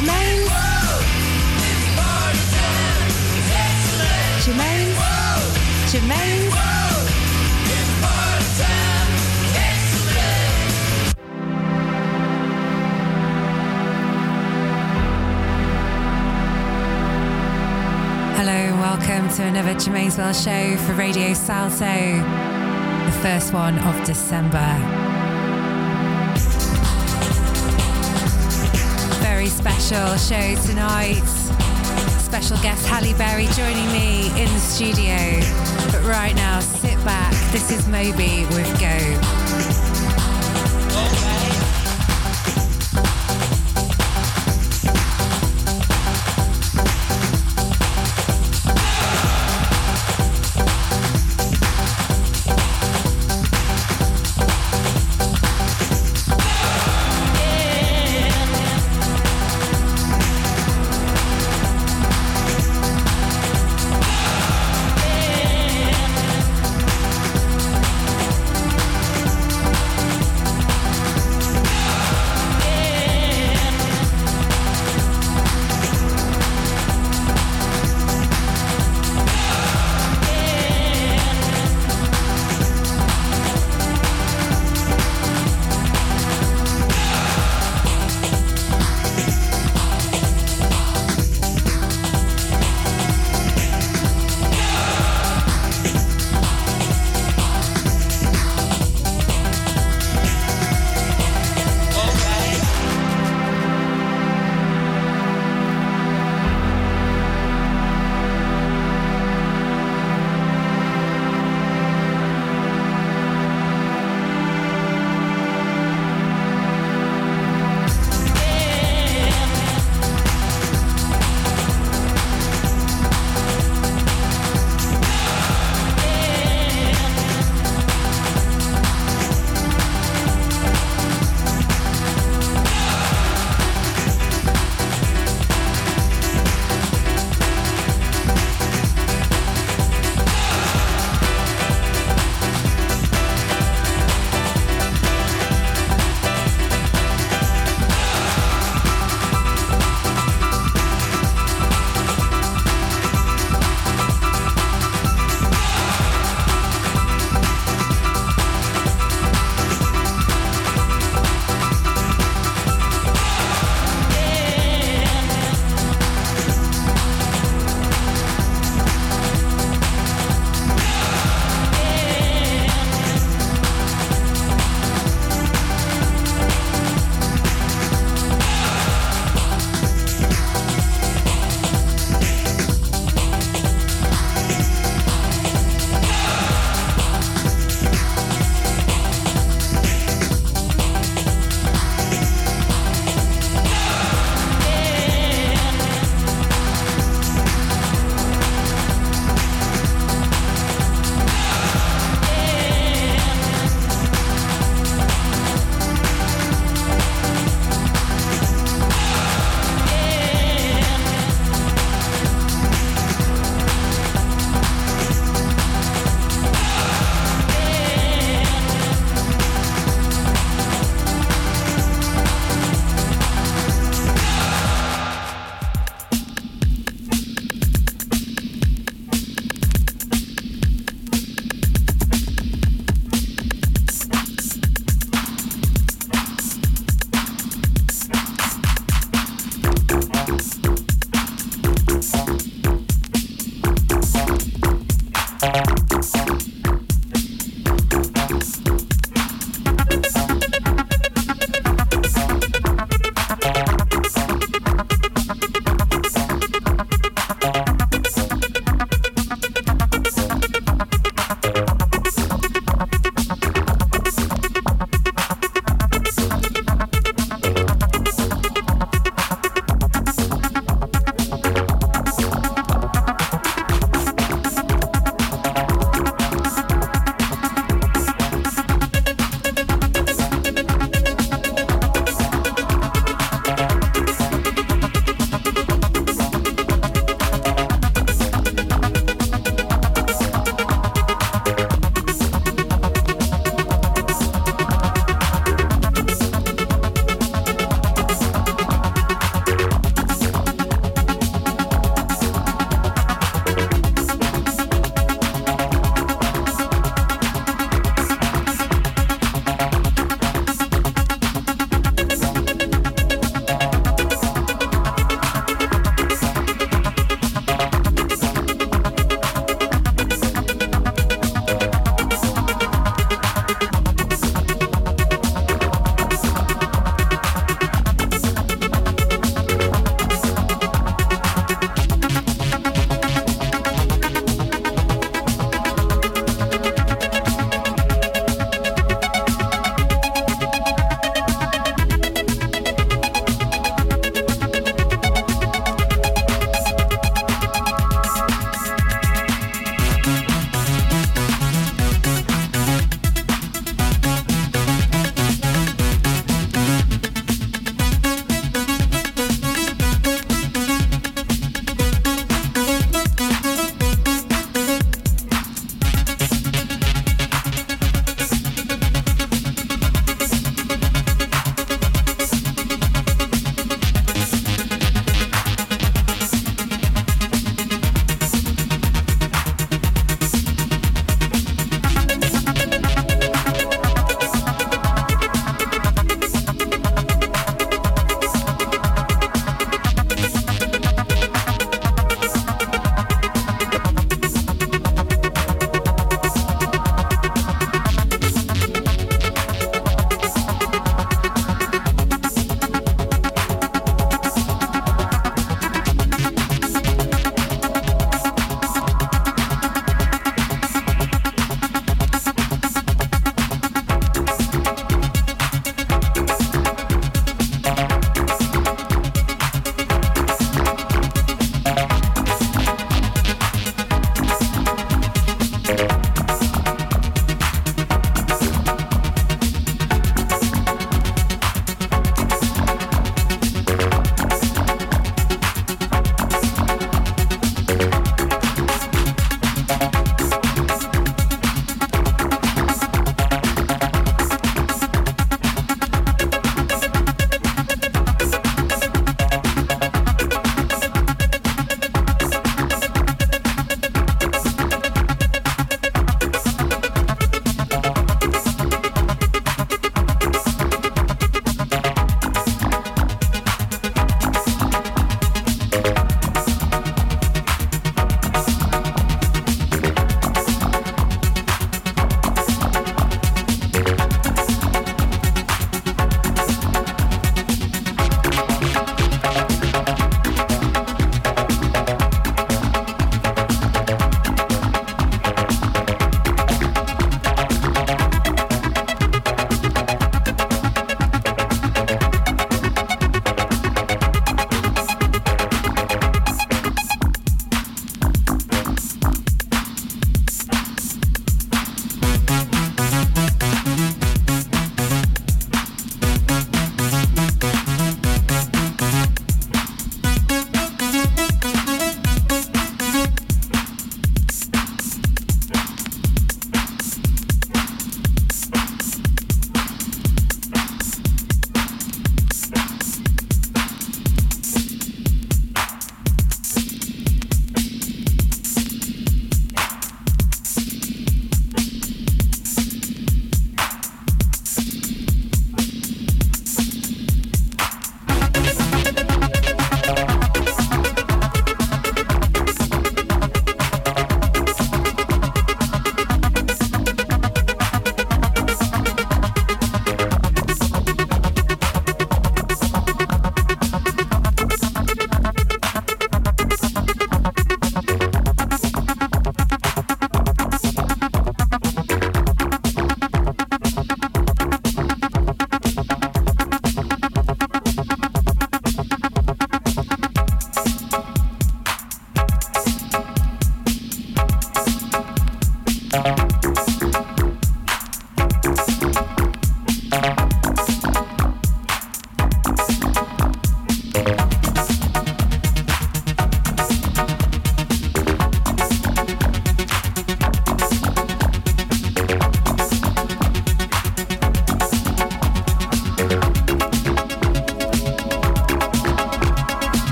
Germaine. Germaine. Germaine. Hello and welcome to another Germaine's World show for Radio Salto, the first one of December. Special show tonight. Special guest Halle Berry joining me in the studio. But right now, sit back. This is Moby with Go.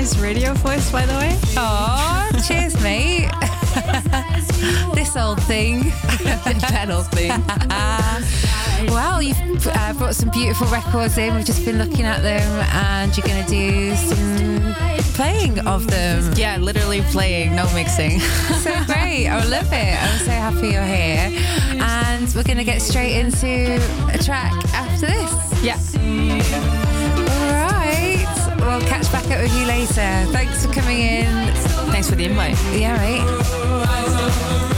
Nice radio voice, by the way. Oh, cheers, mate. this old thing. that old thing. well, you've uh, brought some beautiful records in. We've just been looking at them, and you're going to do some playing of them. Yeah, literally playing, no mixing. so great. I love it. I'm so happy you're here. And we're going to get straight into a track after this. Yeah. All right. We'll catch back up with you later. Thanks for coming in. Thanks for the invite. Yeah, right.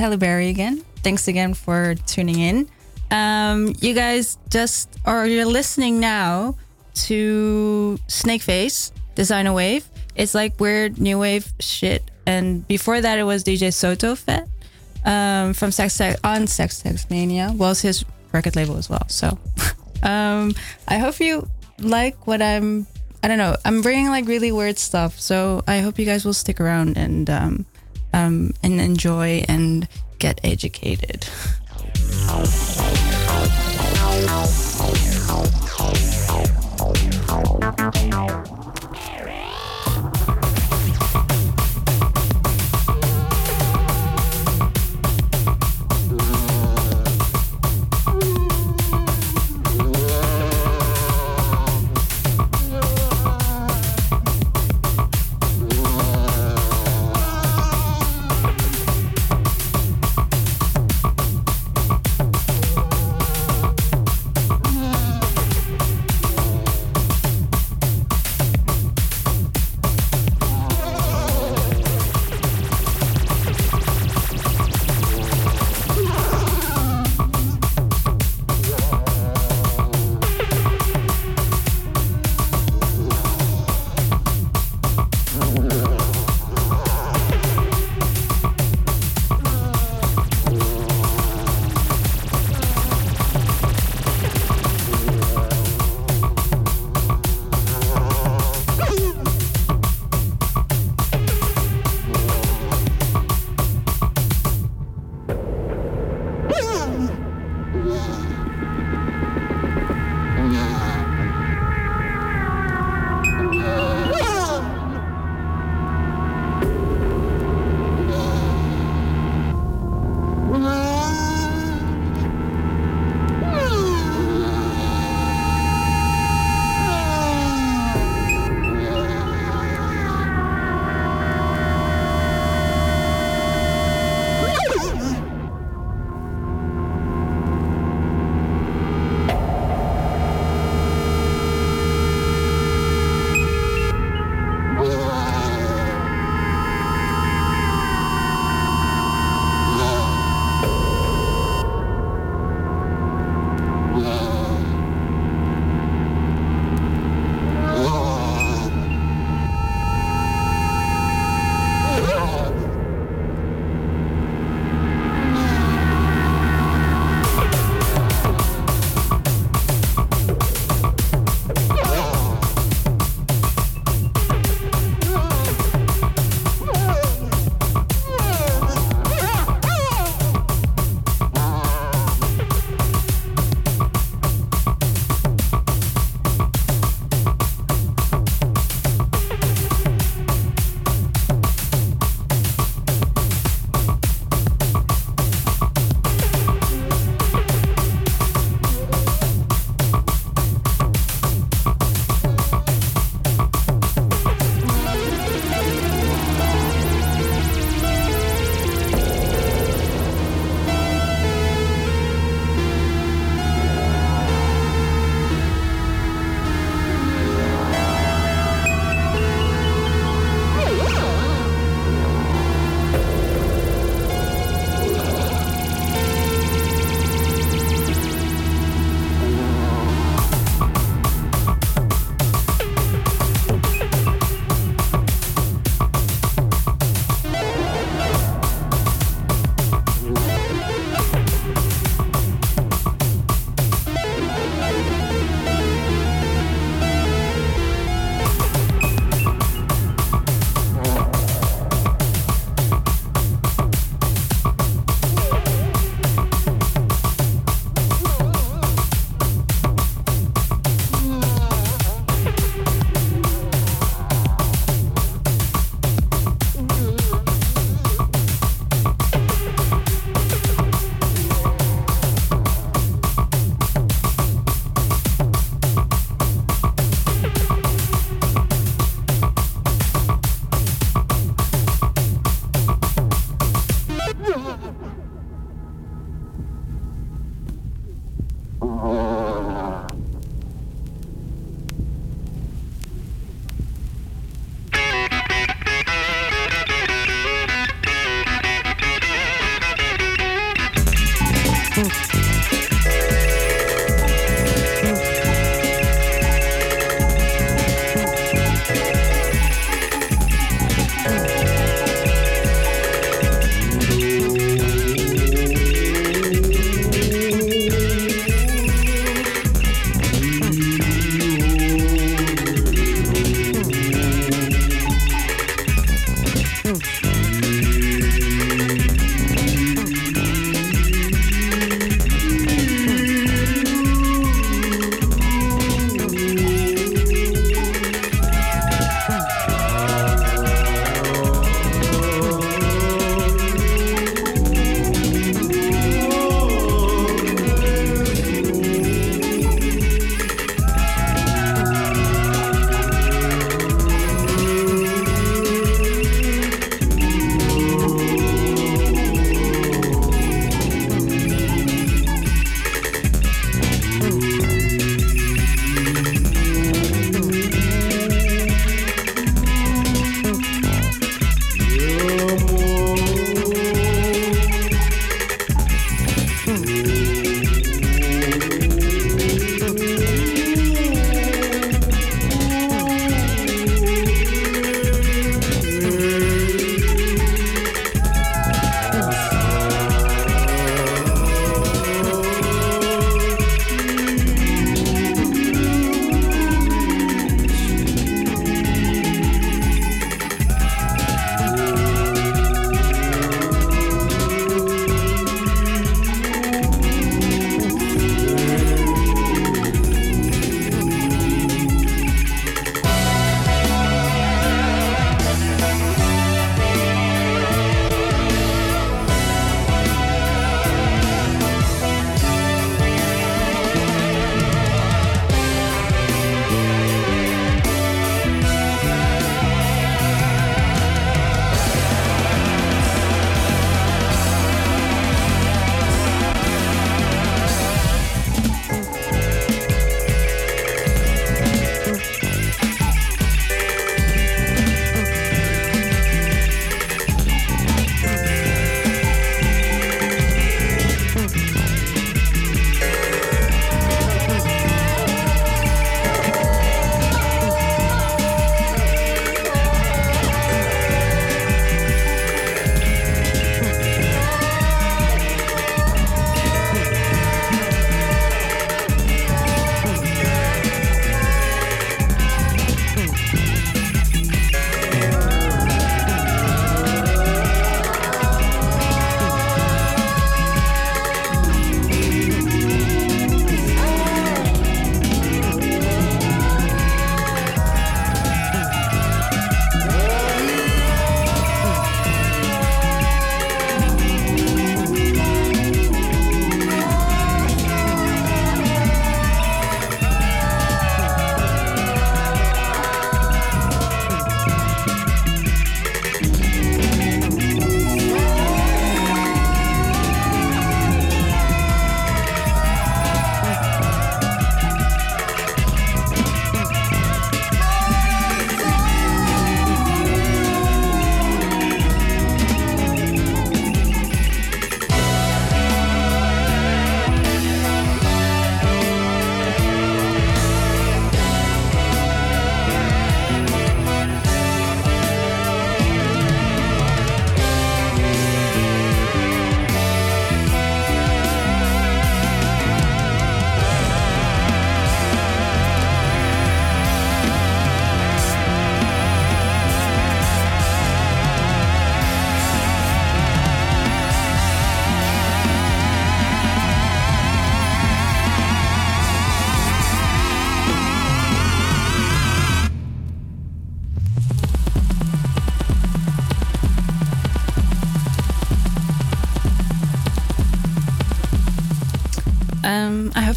Halle Berry again. Thanks again for tuning in. Um, you guys just or you're listening now to Snakeface, Designer Wave. It's like weird new wave shit. And before that, it was DJ Sotofett um, from Sex Tags on Sex Tags Mania. It's his record label as well. So um, I hope you like what I'm. I don't know. I'm bringing like really weird stuff. So I hope you guys will stick around and um, um, and enjoy and get educated.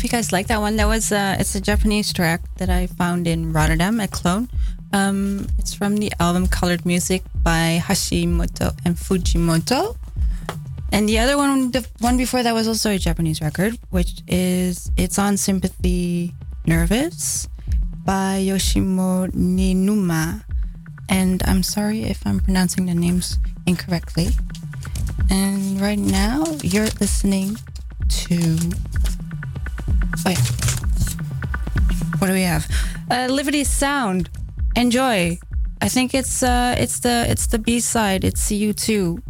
You guys like that one. That was uh, it's a Japanese track that I found in Rotterdam at Clone. Um, it's from the album Colored Music by Hashimoto and Fujimoto. And the other one, the one before that was also a Japanese record, which is It's on Sympathy Nervous by Yoshimo Ninuma. And I'm sorry if I'm pronouncing the names incorrectly. And right now, you're listening to. Oh, what do we have? Uh, Liberty Sound. Enjoy. I think it's uh, it's the it's the B side. It's CU2.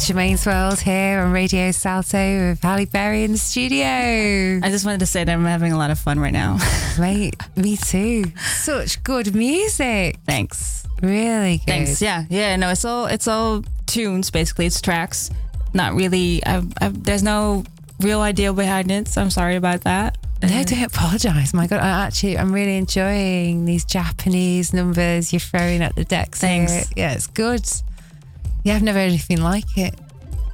To Germaine's World here on Radio Salto with Halle Berry in the studio. I just wanted to say that I'm having a lot of fun right now. Mate, me too. Such good music. Thanks. Really good. Thanks. Yeah, yeah. No, it's all it's all tunes basically. It's tracks. Not really. I've, I've, there's no real idea behind it. So I'm sorry about that. No, don't apologise. My God, I actually, I'm really enjoying these Japanese numbers you're throwing at the decks. Thanks. Yeah, it's good. Yeah, I've never heard anything like it.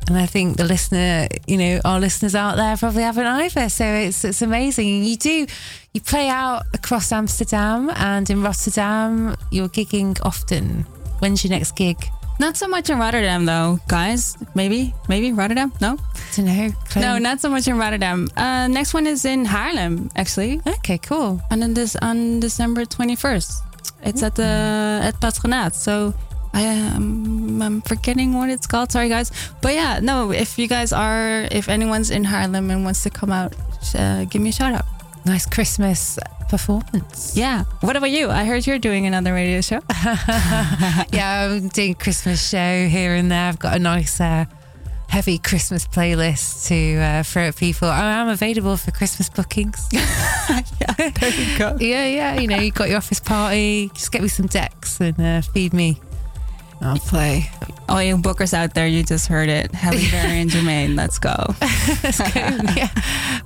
And I think the listener, you know, our listeners out there probably haven't either. So it's it's amazing. You do you play out across Amsterdam and in Rotterdam. You're gigging often. When's your next gig? Not so much in Rotterdam though, guys. Maybe, maybe Rotterdam. No, to know. No, not so much in Rotterdam. Uh, next one is in Haarlem, actually. Okay, cool. And then this on December twenty first. It's at the at Patronaat. So I am I'm forgetting what it's called. Sorry, guys. But yeah, no. If you guys are, if anyone's in Haarlem and wants to come out, uh, give me a shout out. Nice Christmas performance. Yeah. What about you? I heard you're doing another radio show. yeah, I'm doing Christmas show here and there. I've got a nice. Uh, heavy Christmas playlist to uh, throw at people. I am available for Christmas bookings. yeah, there you go. yeah, yeah. You know, you got your office party. Just get me some decks and uh, feed me I'll play. All you bookers out there, you just heard it. Halle Berry and Germaine, let's go. let's. Yeah.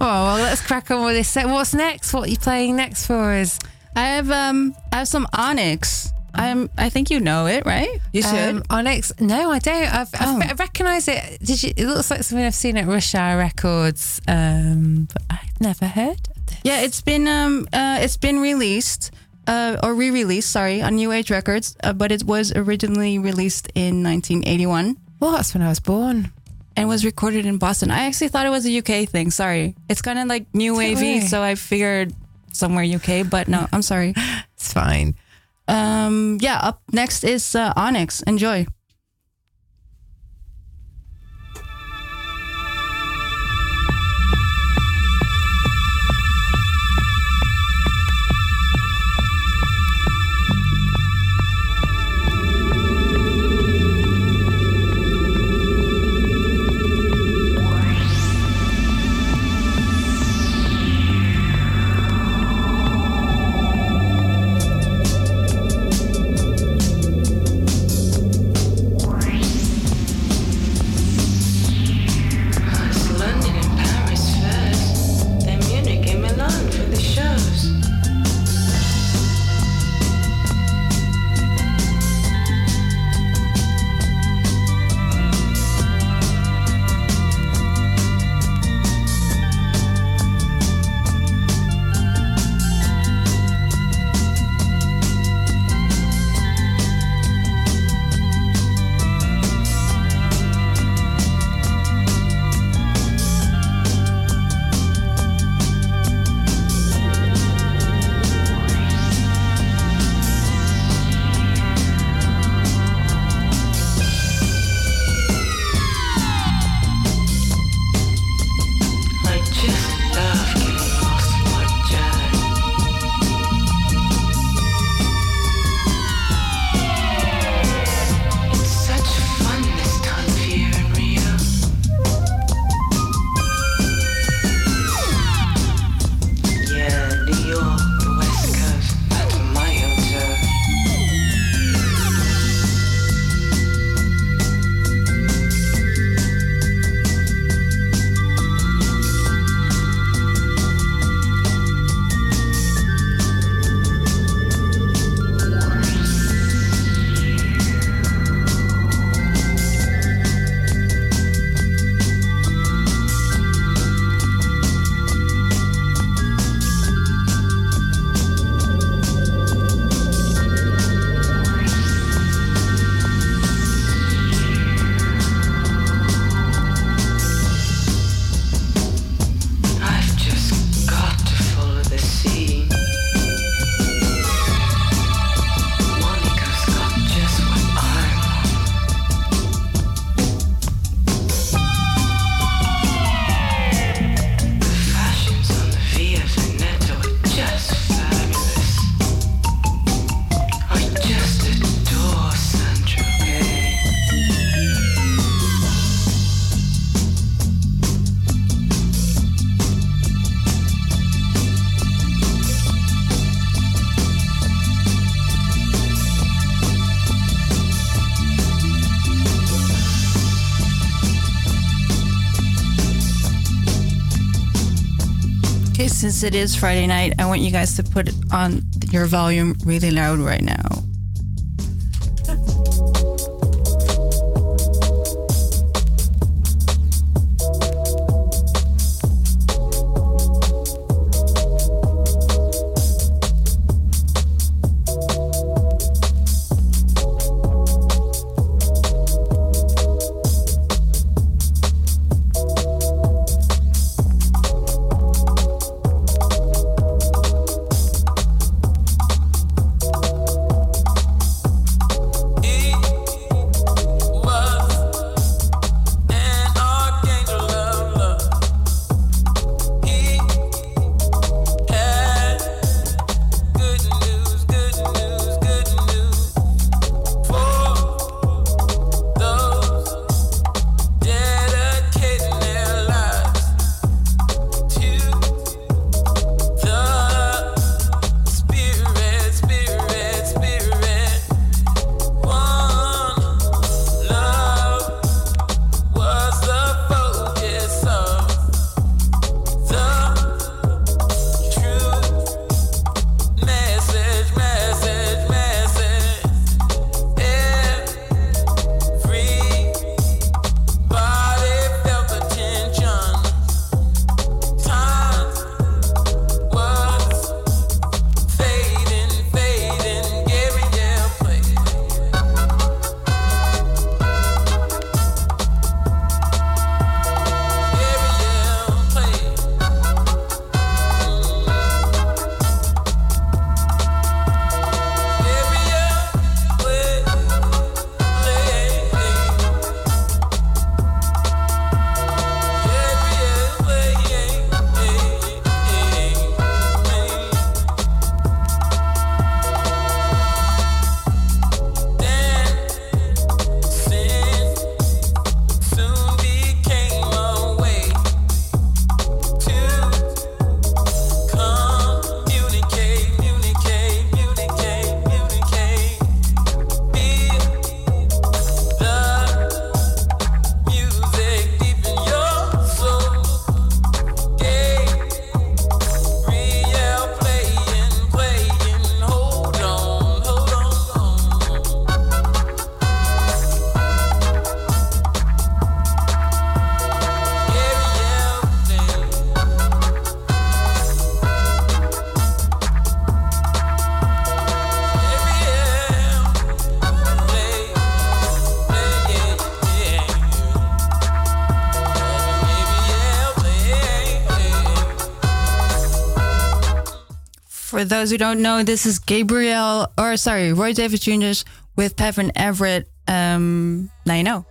Oh, well, let's crack on with this set. What's next? What are you playing next for us? I have um I have some Onyx. I'm I think you know it, right? You should. Um, Onyx. No, I don't. I've, oh. i recognize it. Did you it looks like something I've seen at Rush Hour Records. Um, but I've never heard. Yeah, it's been um uh it's been released uh, or re-released, sorry, on New Age Records, uh, but it was originally released in 1981. Well, that's when I was born. And was recorded in Boston. I actually thought it was a UK thing. Sorry, it's kind of like new wavy, so I figured somewhere UK. But no, I'm sorry. it's fine. Um, yeah. Up next is uh, Onyx. Enjoy. Since it is Friday night, I want you guys to put on your volume really loud right now. For those who don't know, this is Gabriel, or sorry, Roy Davis Jr. with Peven Everett. Um, now you know.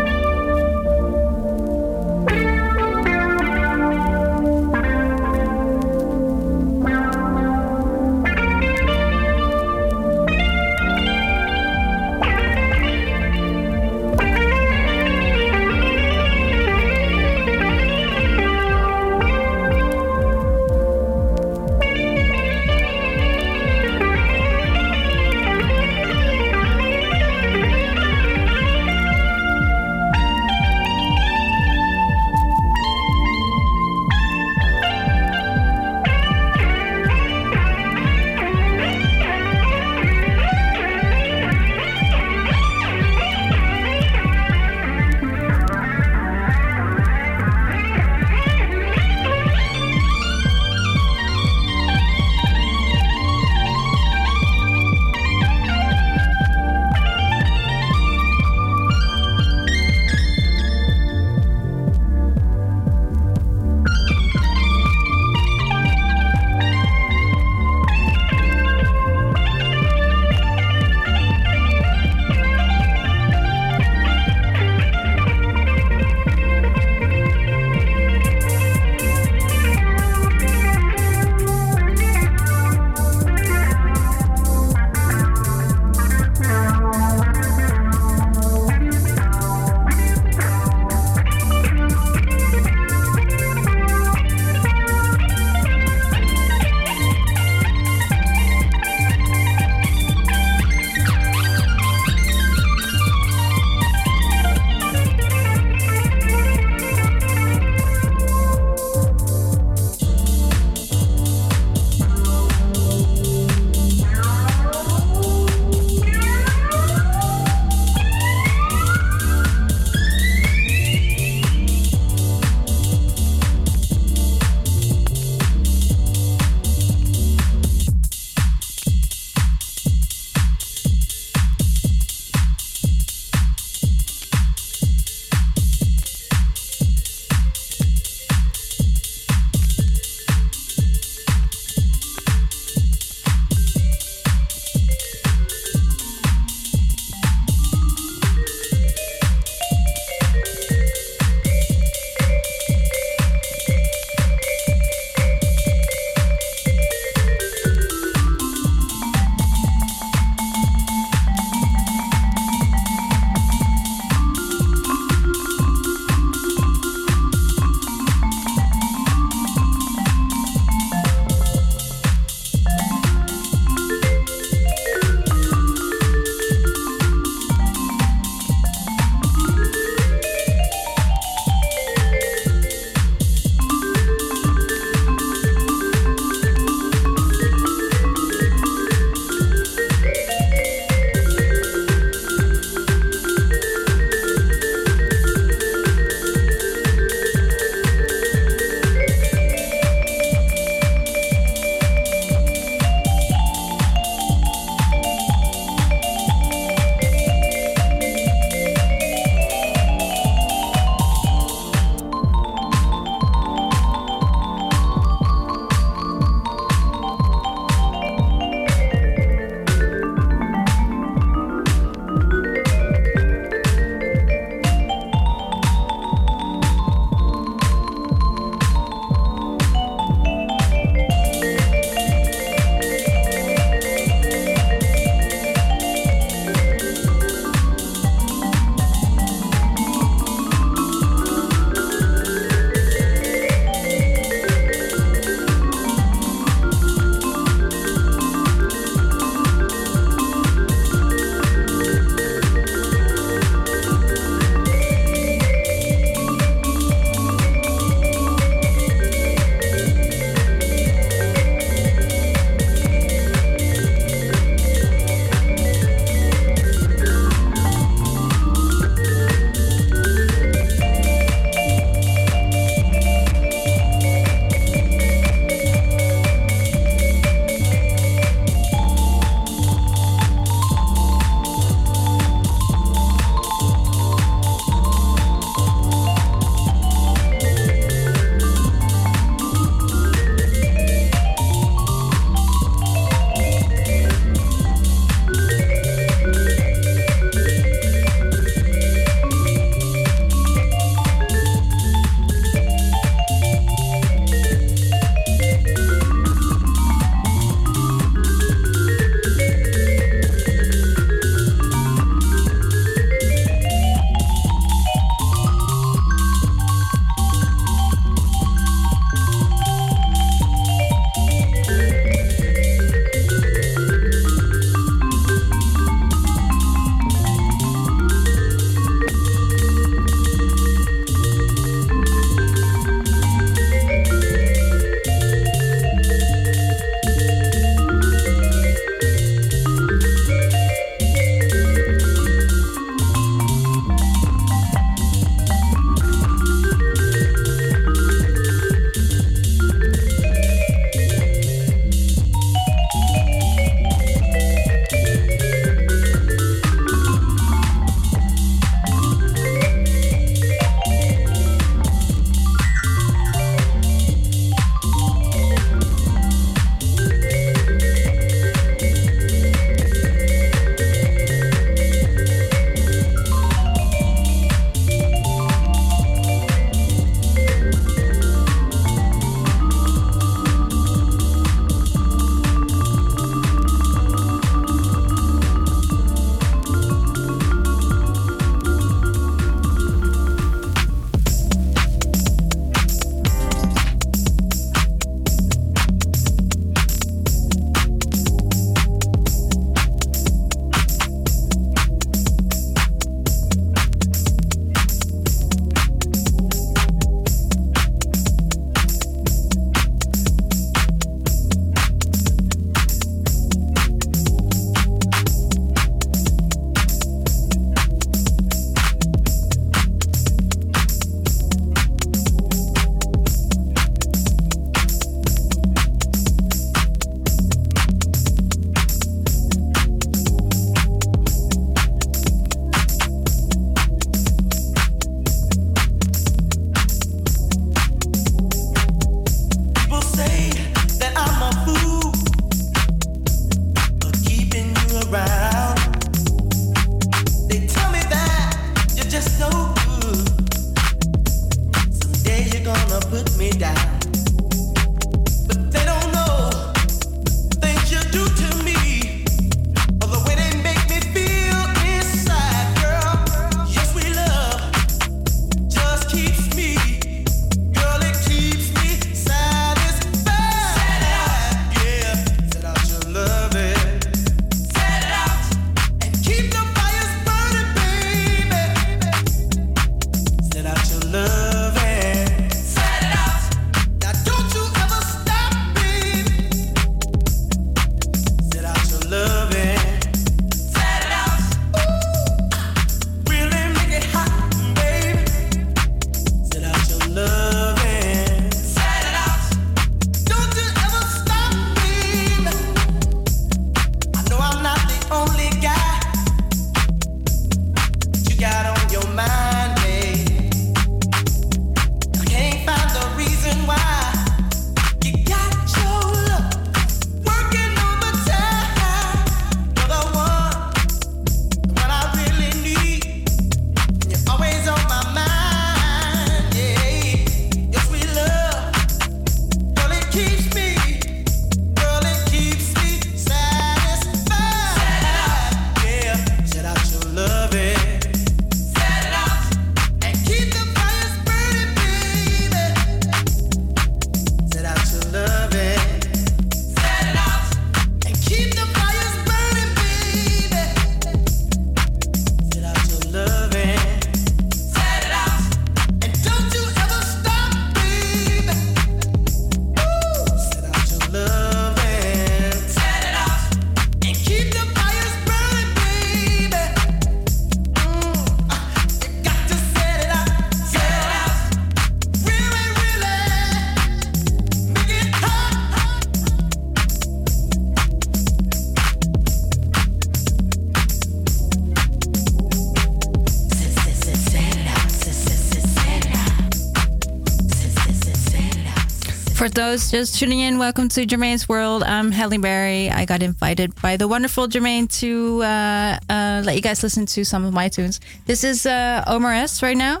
Those just tuning in, welcome to Germaine's World. I'm Halle Berry. I got invited by the wonderful Germaine to uh, uh, let you guys listen to some of my tunes. This is uh, Omar S right now.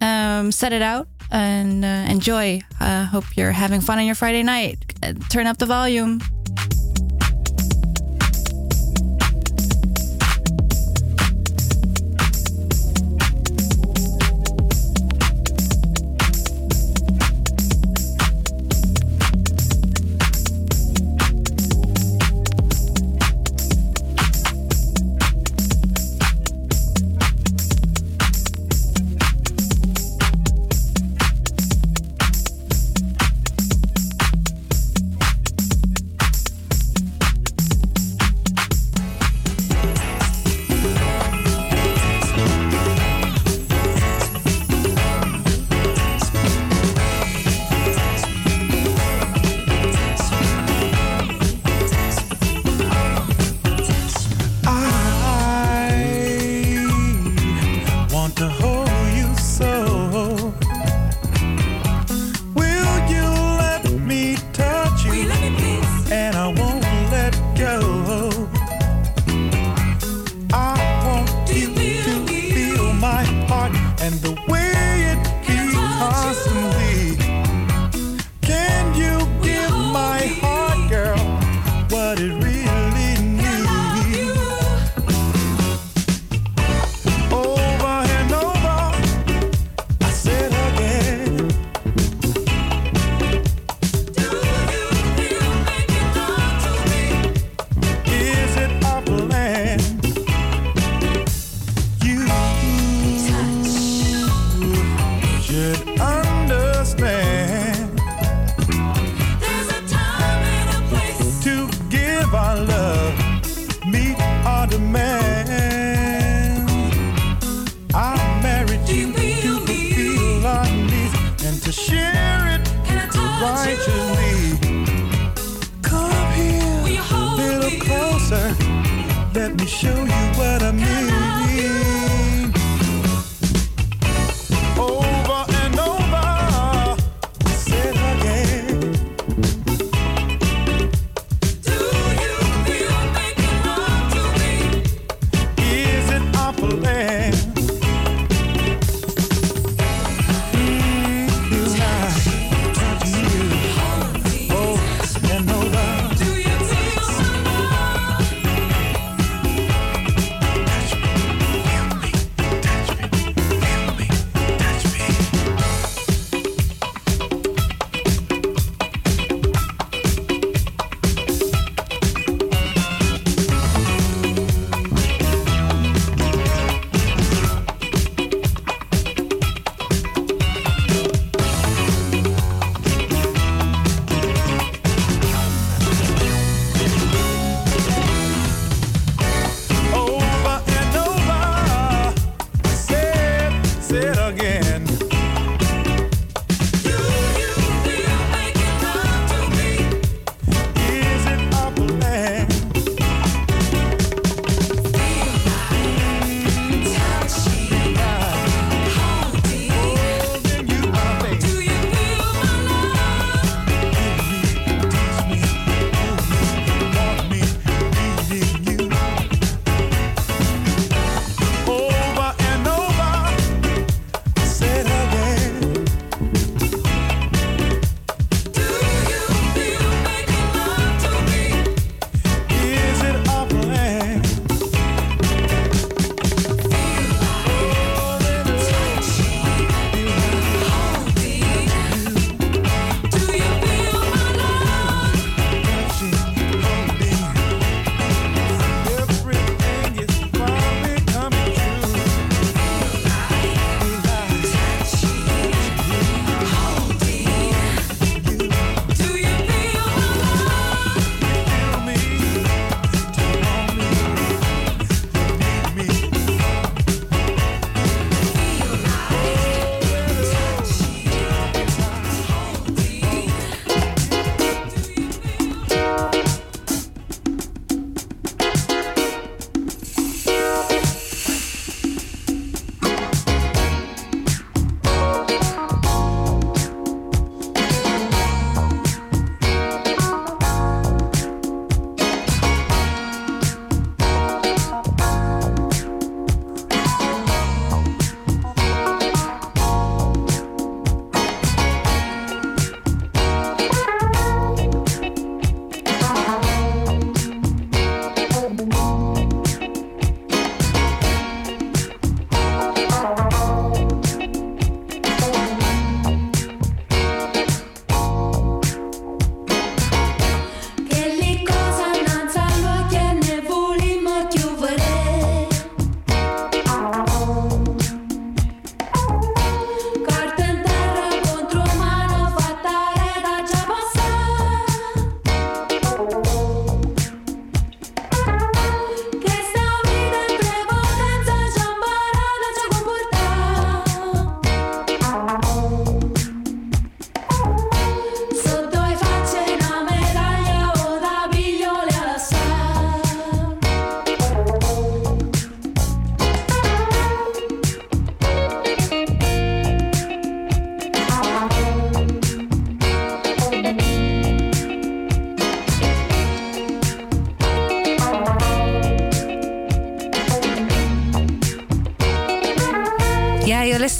Um, set it out and uh, enjoy. Hope you're having fun on your Friday night. Uh, turn up the volume.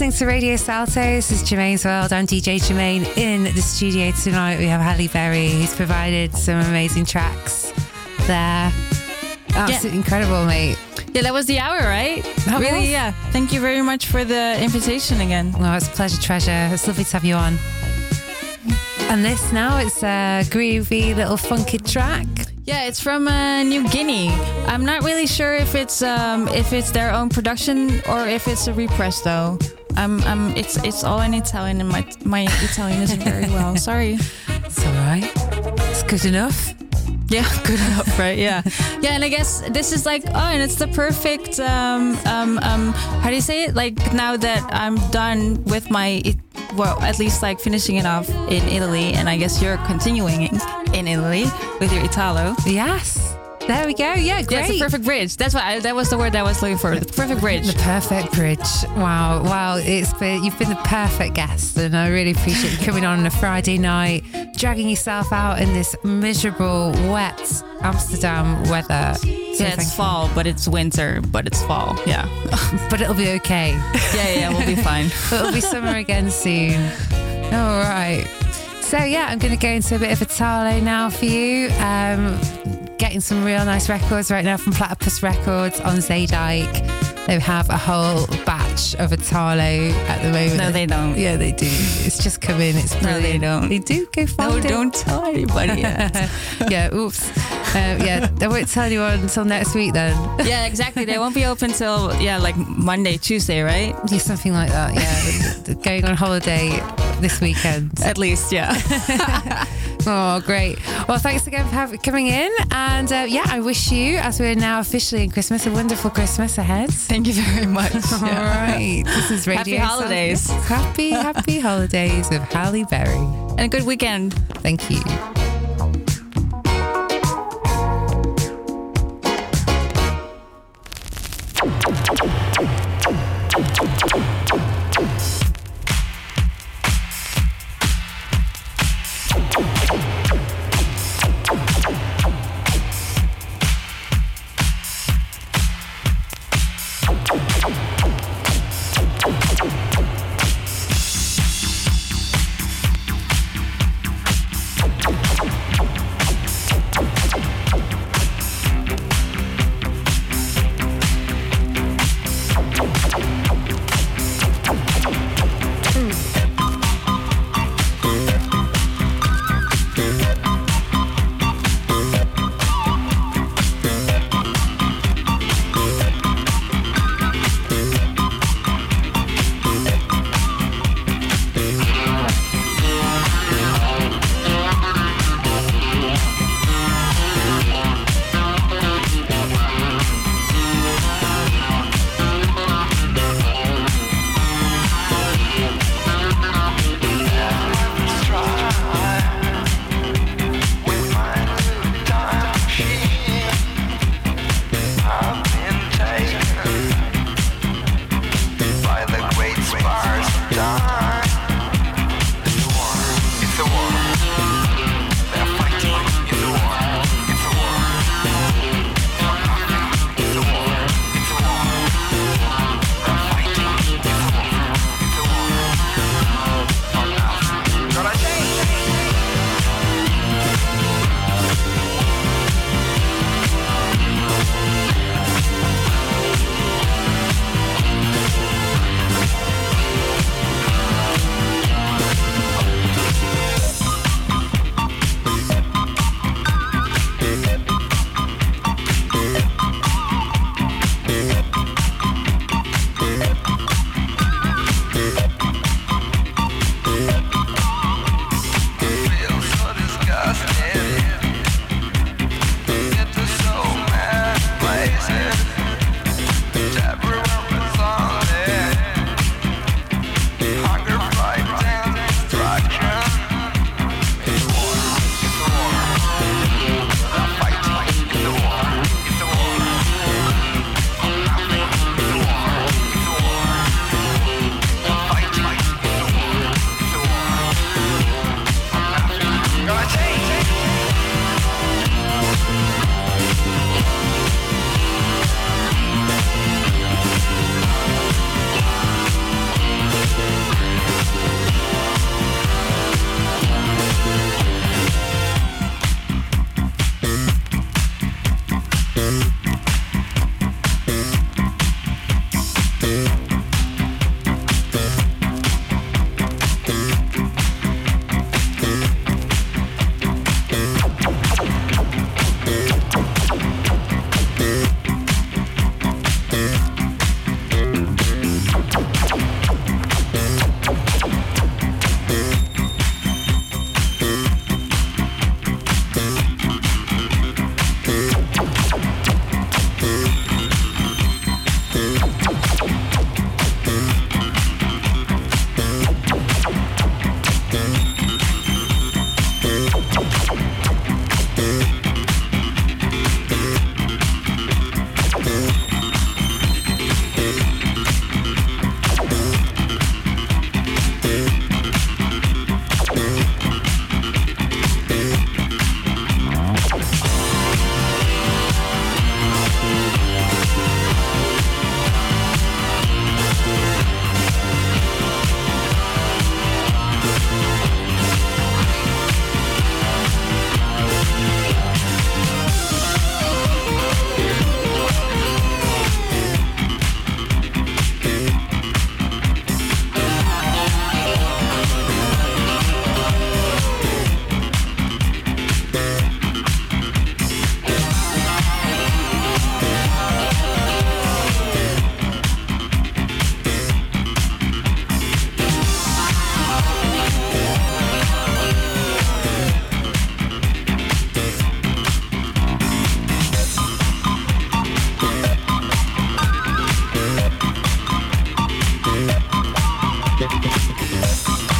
Listening to Radio Salto. This is Germaine's World. I'm DJ Germaine. In the studio tonight, we have Halle Berry, who's provided some amazing tracks there. Absolutely yeah. incredible, mate. Yeah, that was the hour, right? That really, was? yeah. Thank you very much for the invitation again. Well, it's a pleasure, treasure. It's lovely to have you on. And this now, it's a groovy little funky track. Yeah, it's from uh, New Guinea. I'm not really sure if it's um, if it's their own production or if it's a repress though. Um, um, it's it's all in Italian, and my my Italian isn't very well. Sorry. It's all right. It's good enough. Yeah, good enough, right? Yeah, yeah. And I guess this is like, oh, and it's the perfect. Um, um, um, how do you say it? Like now that I'm done with my, well, at least like finishing it off in Italy, and I guess you're continuing in Italy with your Italo. Yes. There we go. Yeah, great. It's a perfect bridge. That's what I, that was the word I was looking for. The perfect bridge. The perfect bridge. Wow, wow. It's been you've been the perfect guest, and I really appreciate you coming on on a Friday night, dragging yourself out in this miserable, wet Amsterdam weather. So yeah, it's fall, you. but it's winter, but it's fall. Yeah, but it'll be okay. Yeah, yeah, we'll be fine. it'll be summer again soon. All right. So yeah, I'm going to go into a bit of a tale now for you. Um, getting some real nice records right now from Platypus Records on Zeedijk. They have a whole batch of Italo at the moment. No, they don't. Yeah, they do. It's just come in. It's brilliant. No, they don't. They do. Go find no, it. don't tell anybody yeah, oops. Um, yeah, they won't tell anyone until next week then. yeah, exactly. They won't be open till, yeah, like Monday, Tuesday, right? Yeah, something like that. Yeah. Going on holiday this weekend. At least, yeah. oh, great. Well, thanks again for having, coming in. And uh, yeah, I wish you, as we're now officially in Christmas, a wonderful Christmas ahead. Thank you very much. All yeah. right. This is Radio Happy holidays. Happy, happy holidays with Halle Berry. And a good weekend. Thank you. Yeah.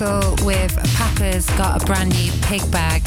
With Papa's got a brand new pig bag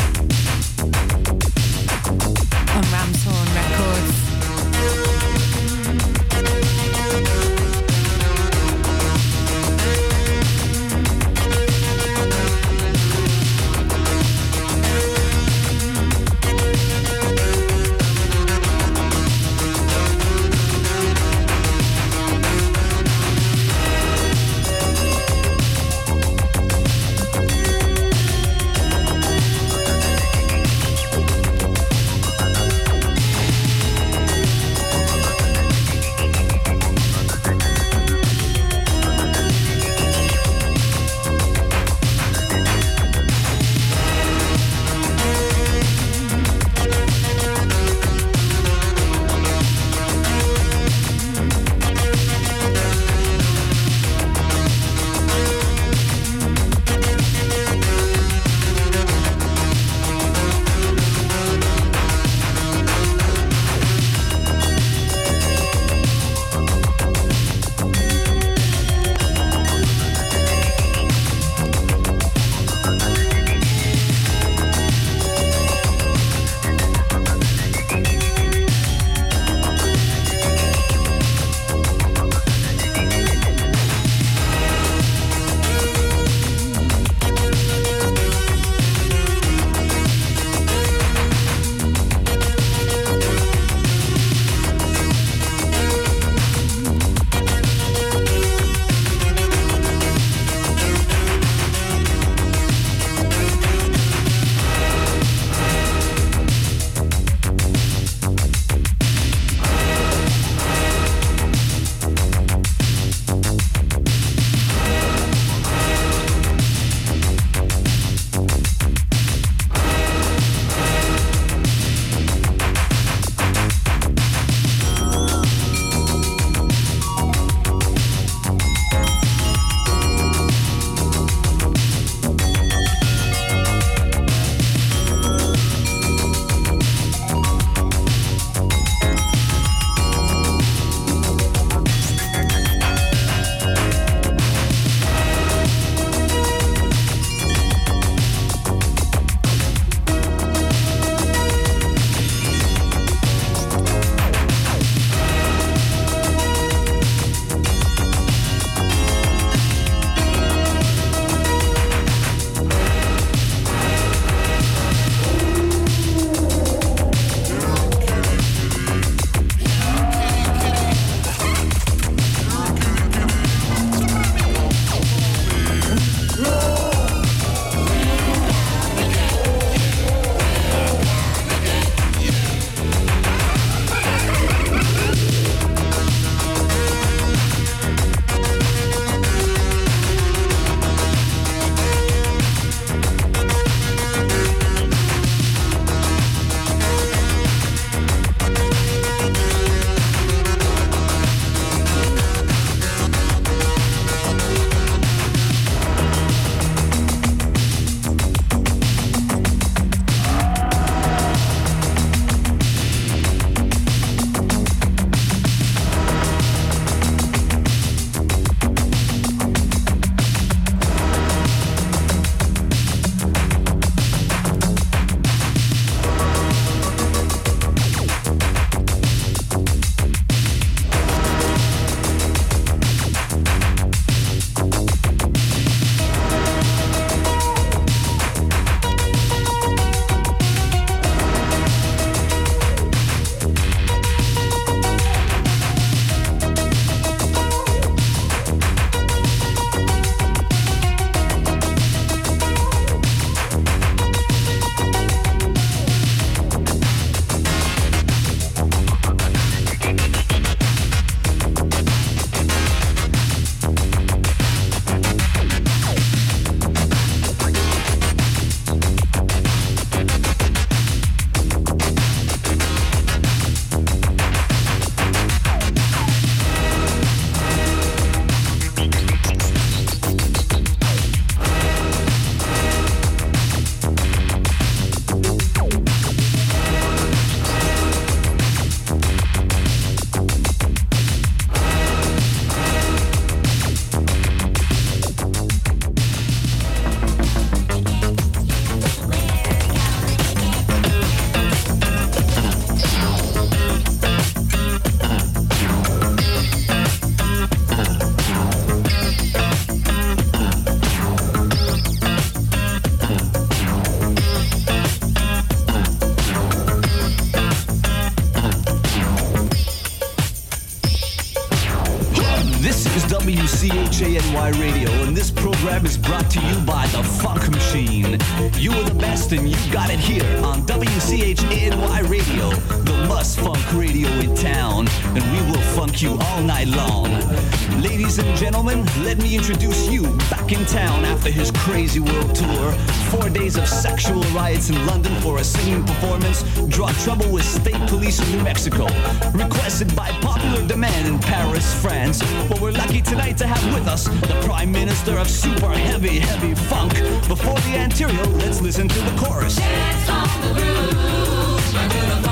riots in London for a singing performance draw trouble with state police in New Mexico. Requested by popular demand in Paris, France. But we're lucky tonight to have with us the Prime Minister of Super Heavy, Heavy Funk. Before the anterior, let's listen to the chorus. Dance on the roof,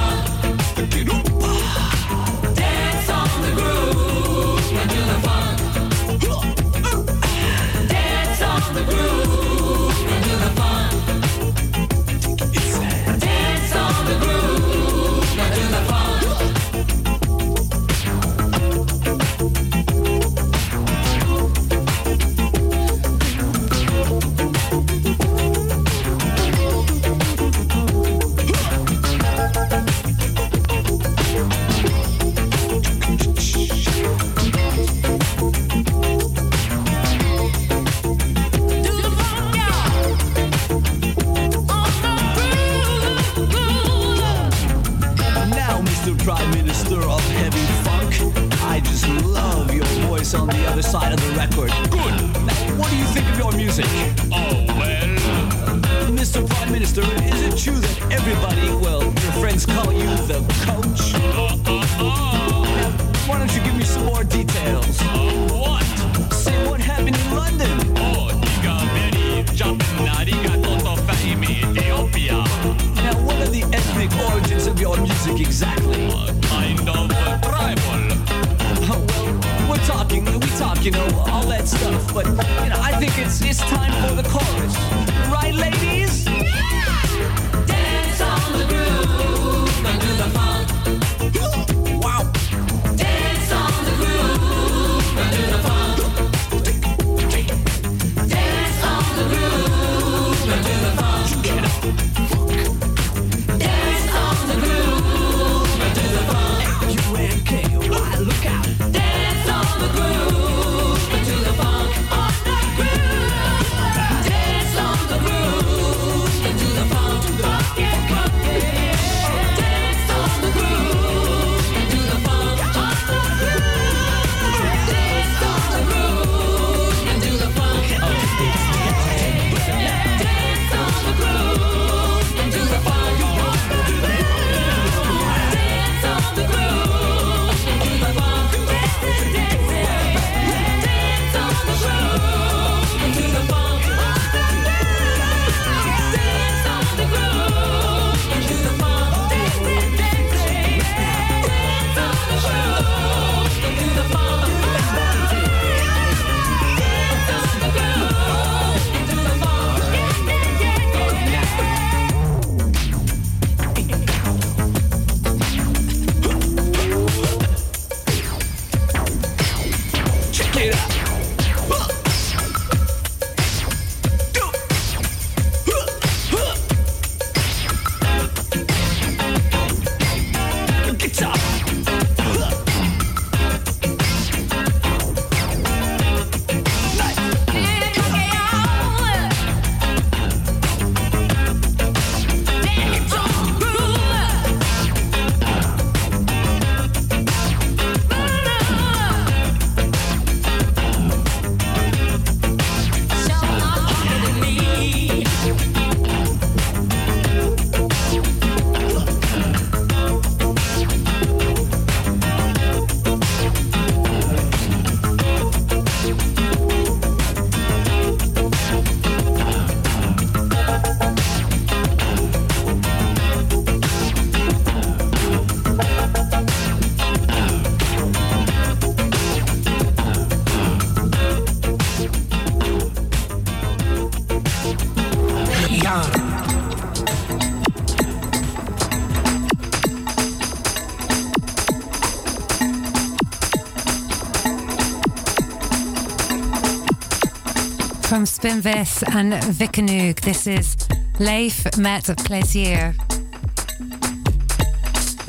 from Spinvis and Vikanoog. This is Leif met Plaisir.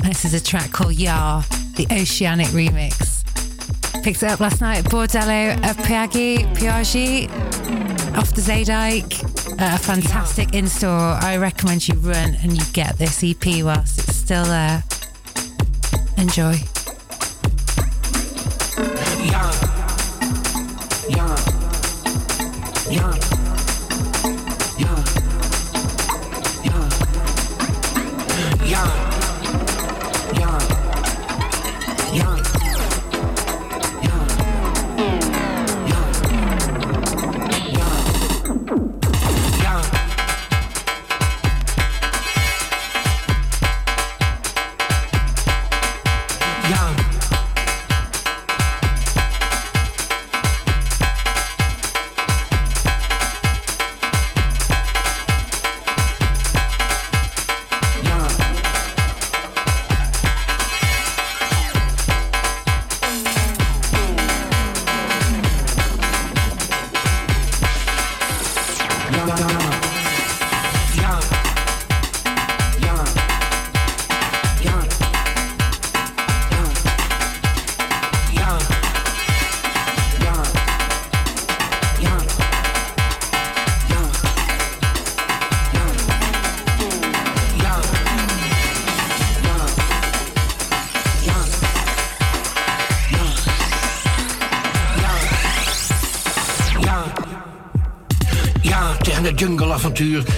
This is a track called Yar, the Oceanic remix. Picked it up last night at Bordello at Parigi, Parigi, off the Zeedijk. Uh, a fantastic in store. I recommend you run and you get this EP whilst it's still there. Enjoy.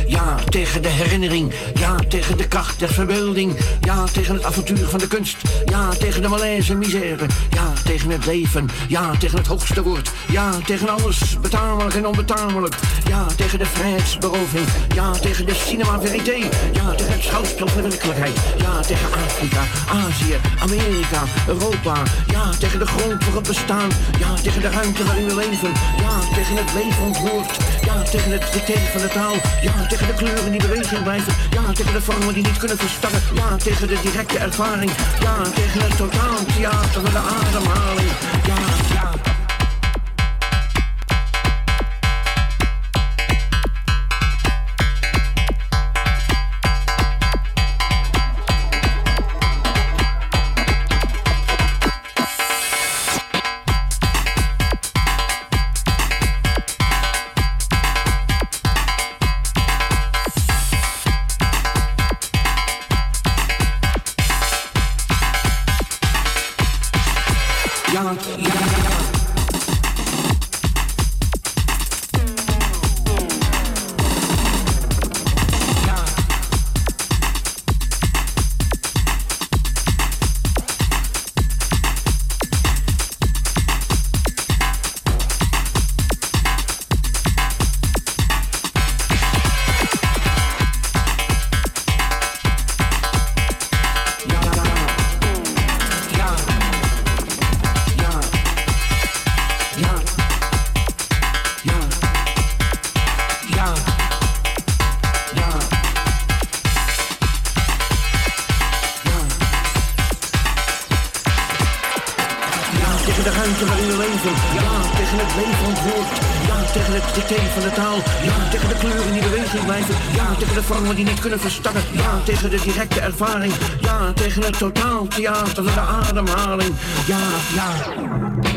Ja, tegen de herinnering. Ja, tegen de kracht der verbeelding. Ja, tegen het avontuur van de kunst. Ja, tegen de malaise misère. Ja, tegen het leven. Ja, tegen het hoogste woord. Ja, tegen alles betamelijk en onbetamelijk. Ja, tegen de vrijheidsberoving. Ja, tegen de cinema verité. Ja, tegen het schouwspel van de werkelijkheid. Ja, tegen Afrika, Azië, Amerika, Europa. Ja, tegen de grond voor het bestaan. Ja, tegen de ruimte waarin we leven. Ja, tegen het leven ontwoord. Tegen het dicté van de taal. Ja, tegen de kleuren die beweging blijven. Ja, tegen de vormen die niet kunnen verstarren. Ja, tegen de directe ervaring. Ja, tegen het totaal theater van de ademhaling. Ja. Ja, Ja, tegen het dicté van de taal. Ja, tegen de kleuren die beweging blijven. Ja, tegen de vormen die niet kunnen verstarren. Ja, tegen de directe ervaring. Ja, tegen het totaal theater van de ademhaling. Ja. Ja.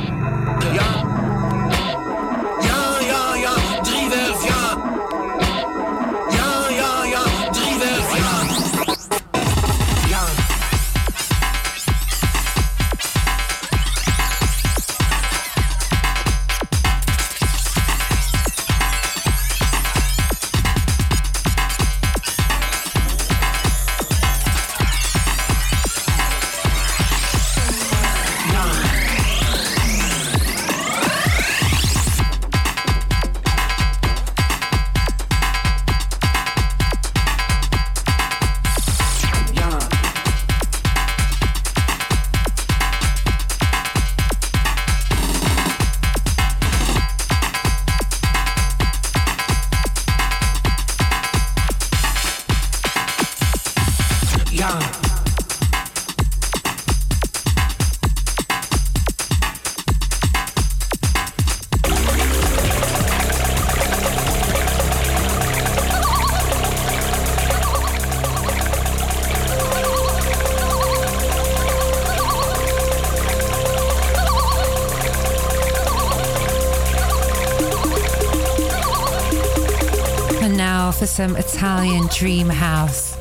Now for some Italian Dream House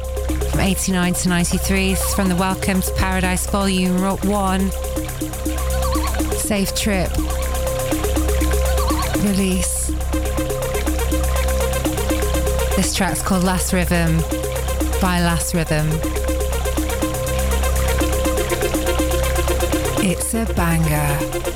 from 89 to 93. This is from the Welcome to Paradise Volume 1. Safe Trip release. This track's called Last Rhythm by Last Rhythm. It's a banger.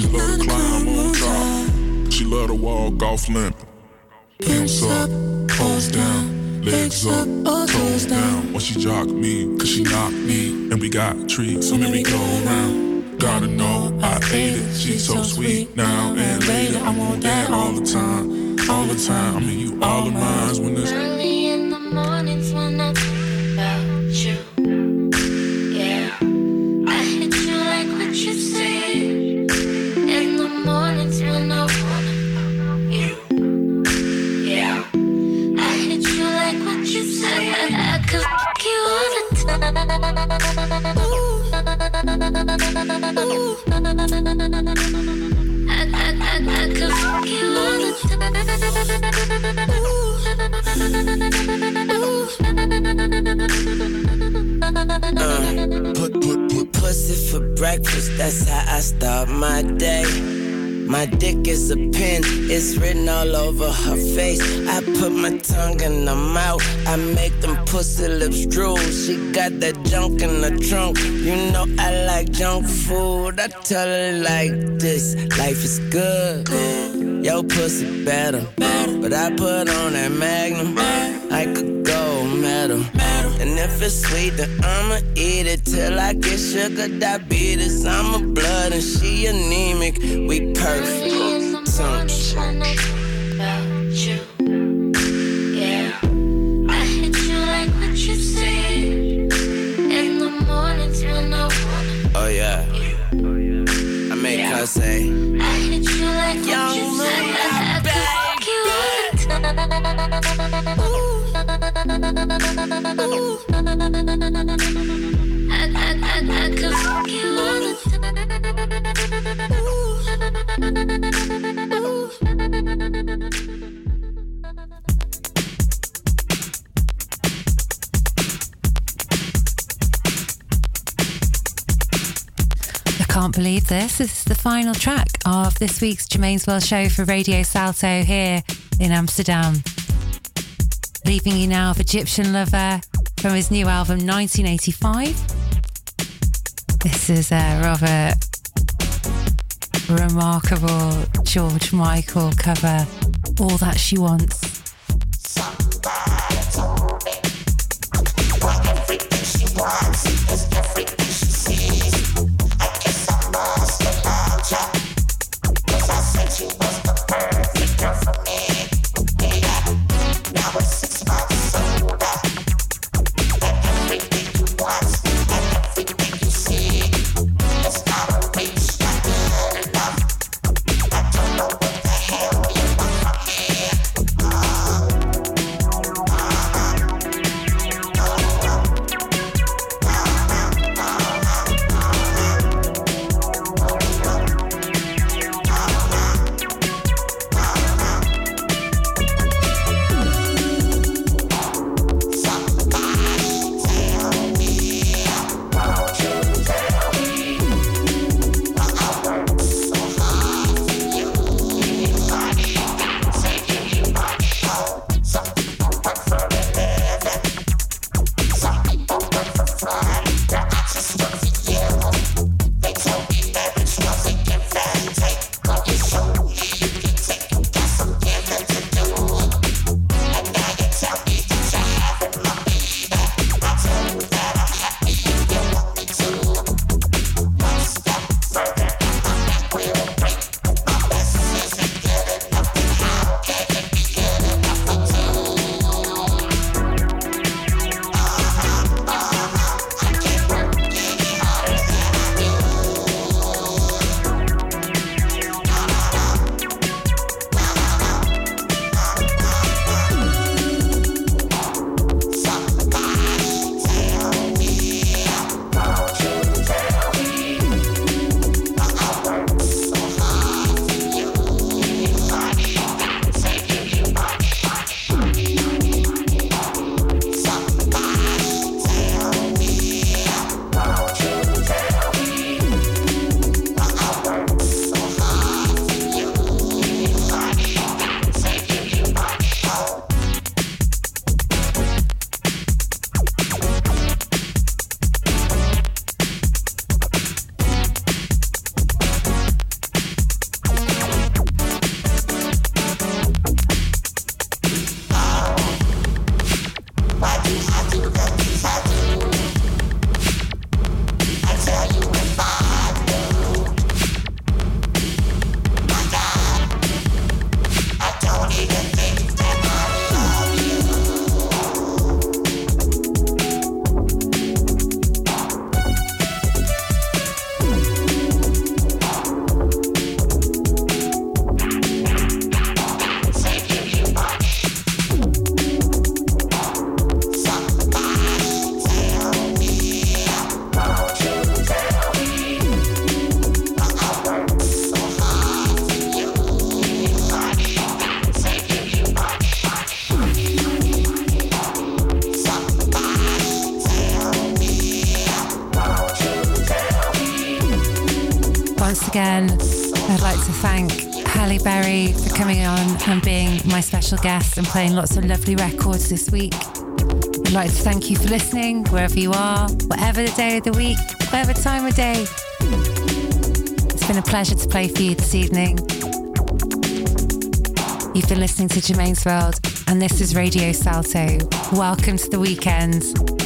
she love to climb on top. She love to walk off limping. Pimps up, toes down, legs up, toes down. When she jock me, cause she knock me. And we got treats, so maybe go around. Gotta know I ate it. She's so sweet now and later. I want that all the time, all the time. I mean, you all of mine when it's pussy for breakfast, that's how I start my day. My dick is a pen, it's written all over her face. I put my tongue in her mouth, I make them pussy lips drool. She got that junk in the trunk, you know I like junk food. I tell her like this, life is good. Yo, pussy better, but I put on that magnum. I could if it's sweet, then I'ma eat it till I get sugar diabetes. I'm a blood and she anemic. We perfect. Some shit. when I think about you. Yeah, I hit you like what you said. In the mornings when Oh yeah. I make her say, I hit you like this. This is the final track of this week's Germaine's World show for Radio Salto here in Amsterdam. Leaving you now with Egyptian Lover from his new album 1985. This is uh, a rather remarkable George Michael cover, All That She Wants. For coming on and being my special guest and playing lots of lovely records this week. I'd like to thank you for listening wherever you are, whatever the day of the week, whatever time of day. It's been a pleasure to play for you this evening. You've been listening to Germaine's World, and this is Radio Salto. Welcome to the weekend.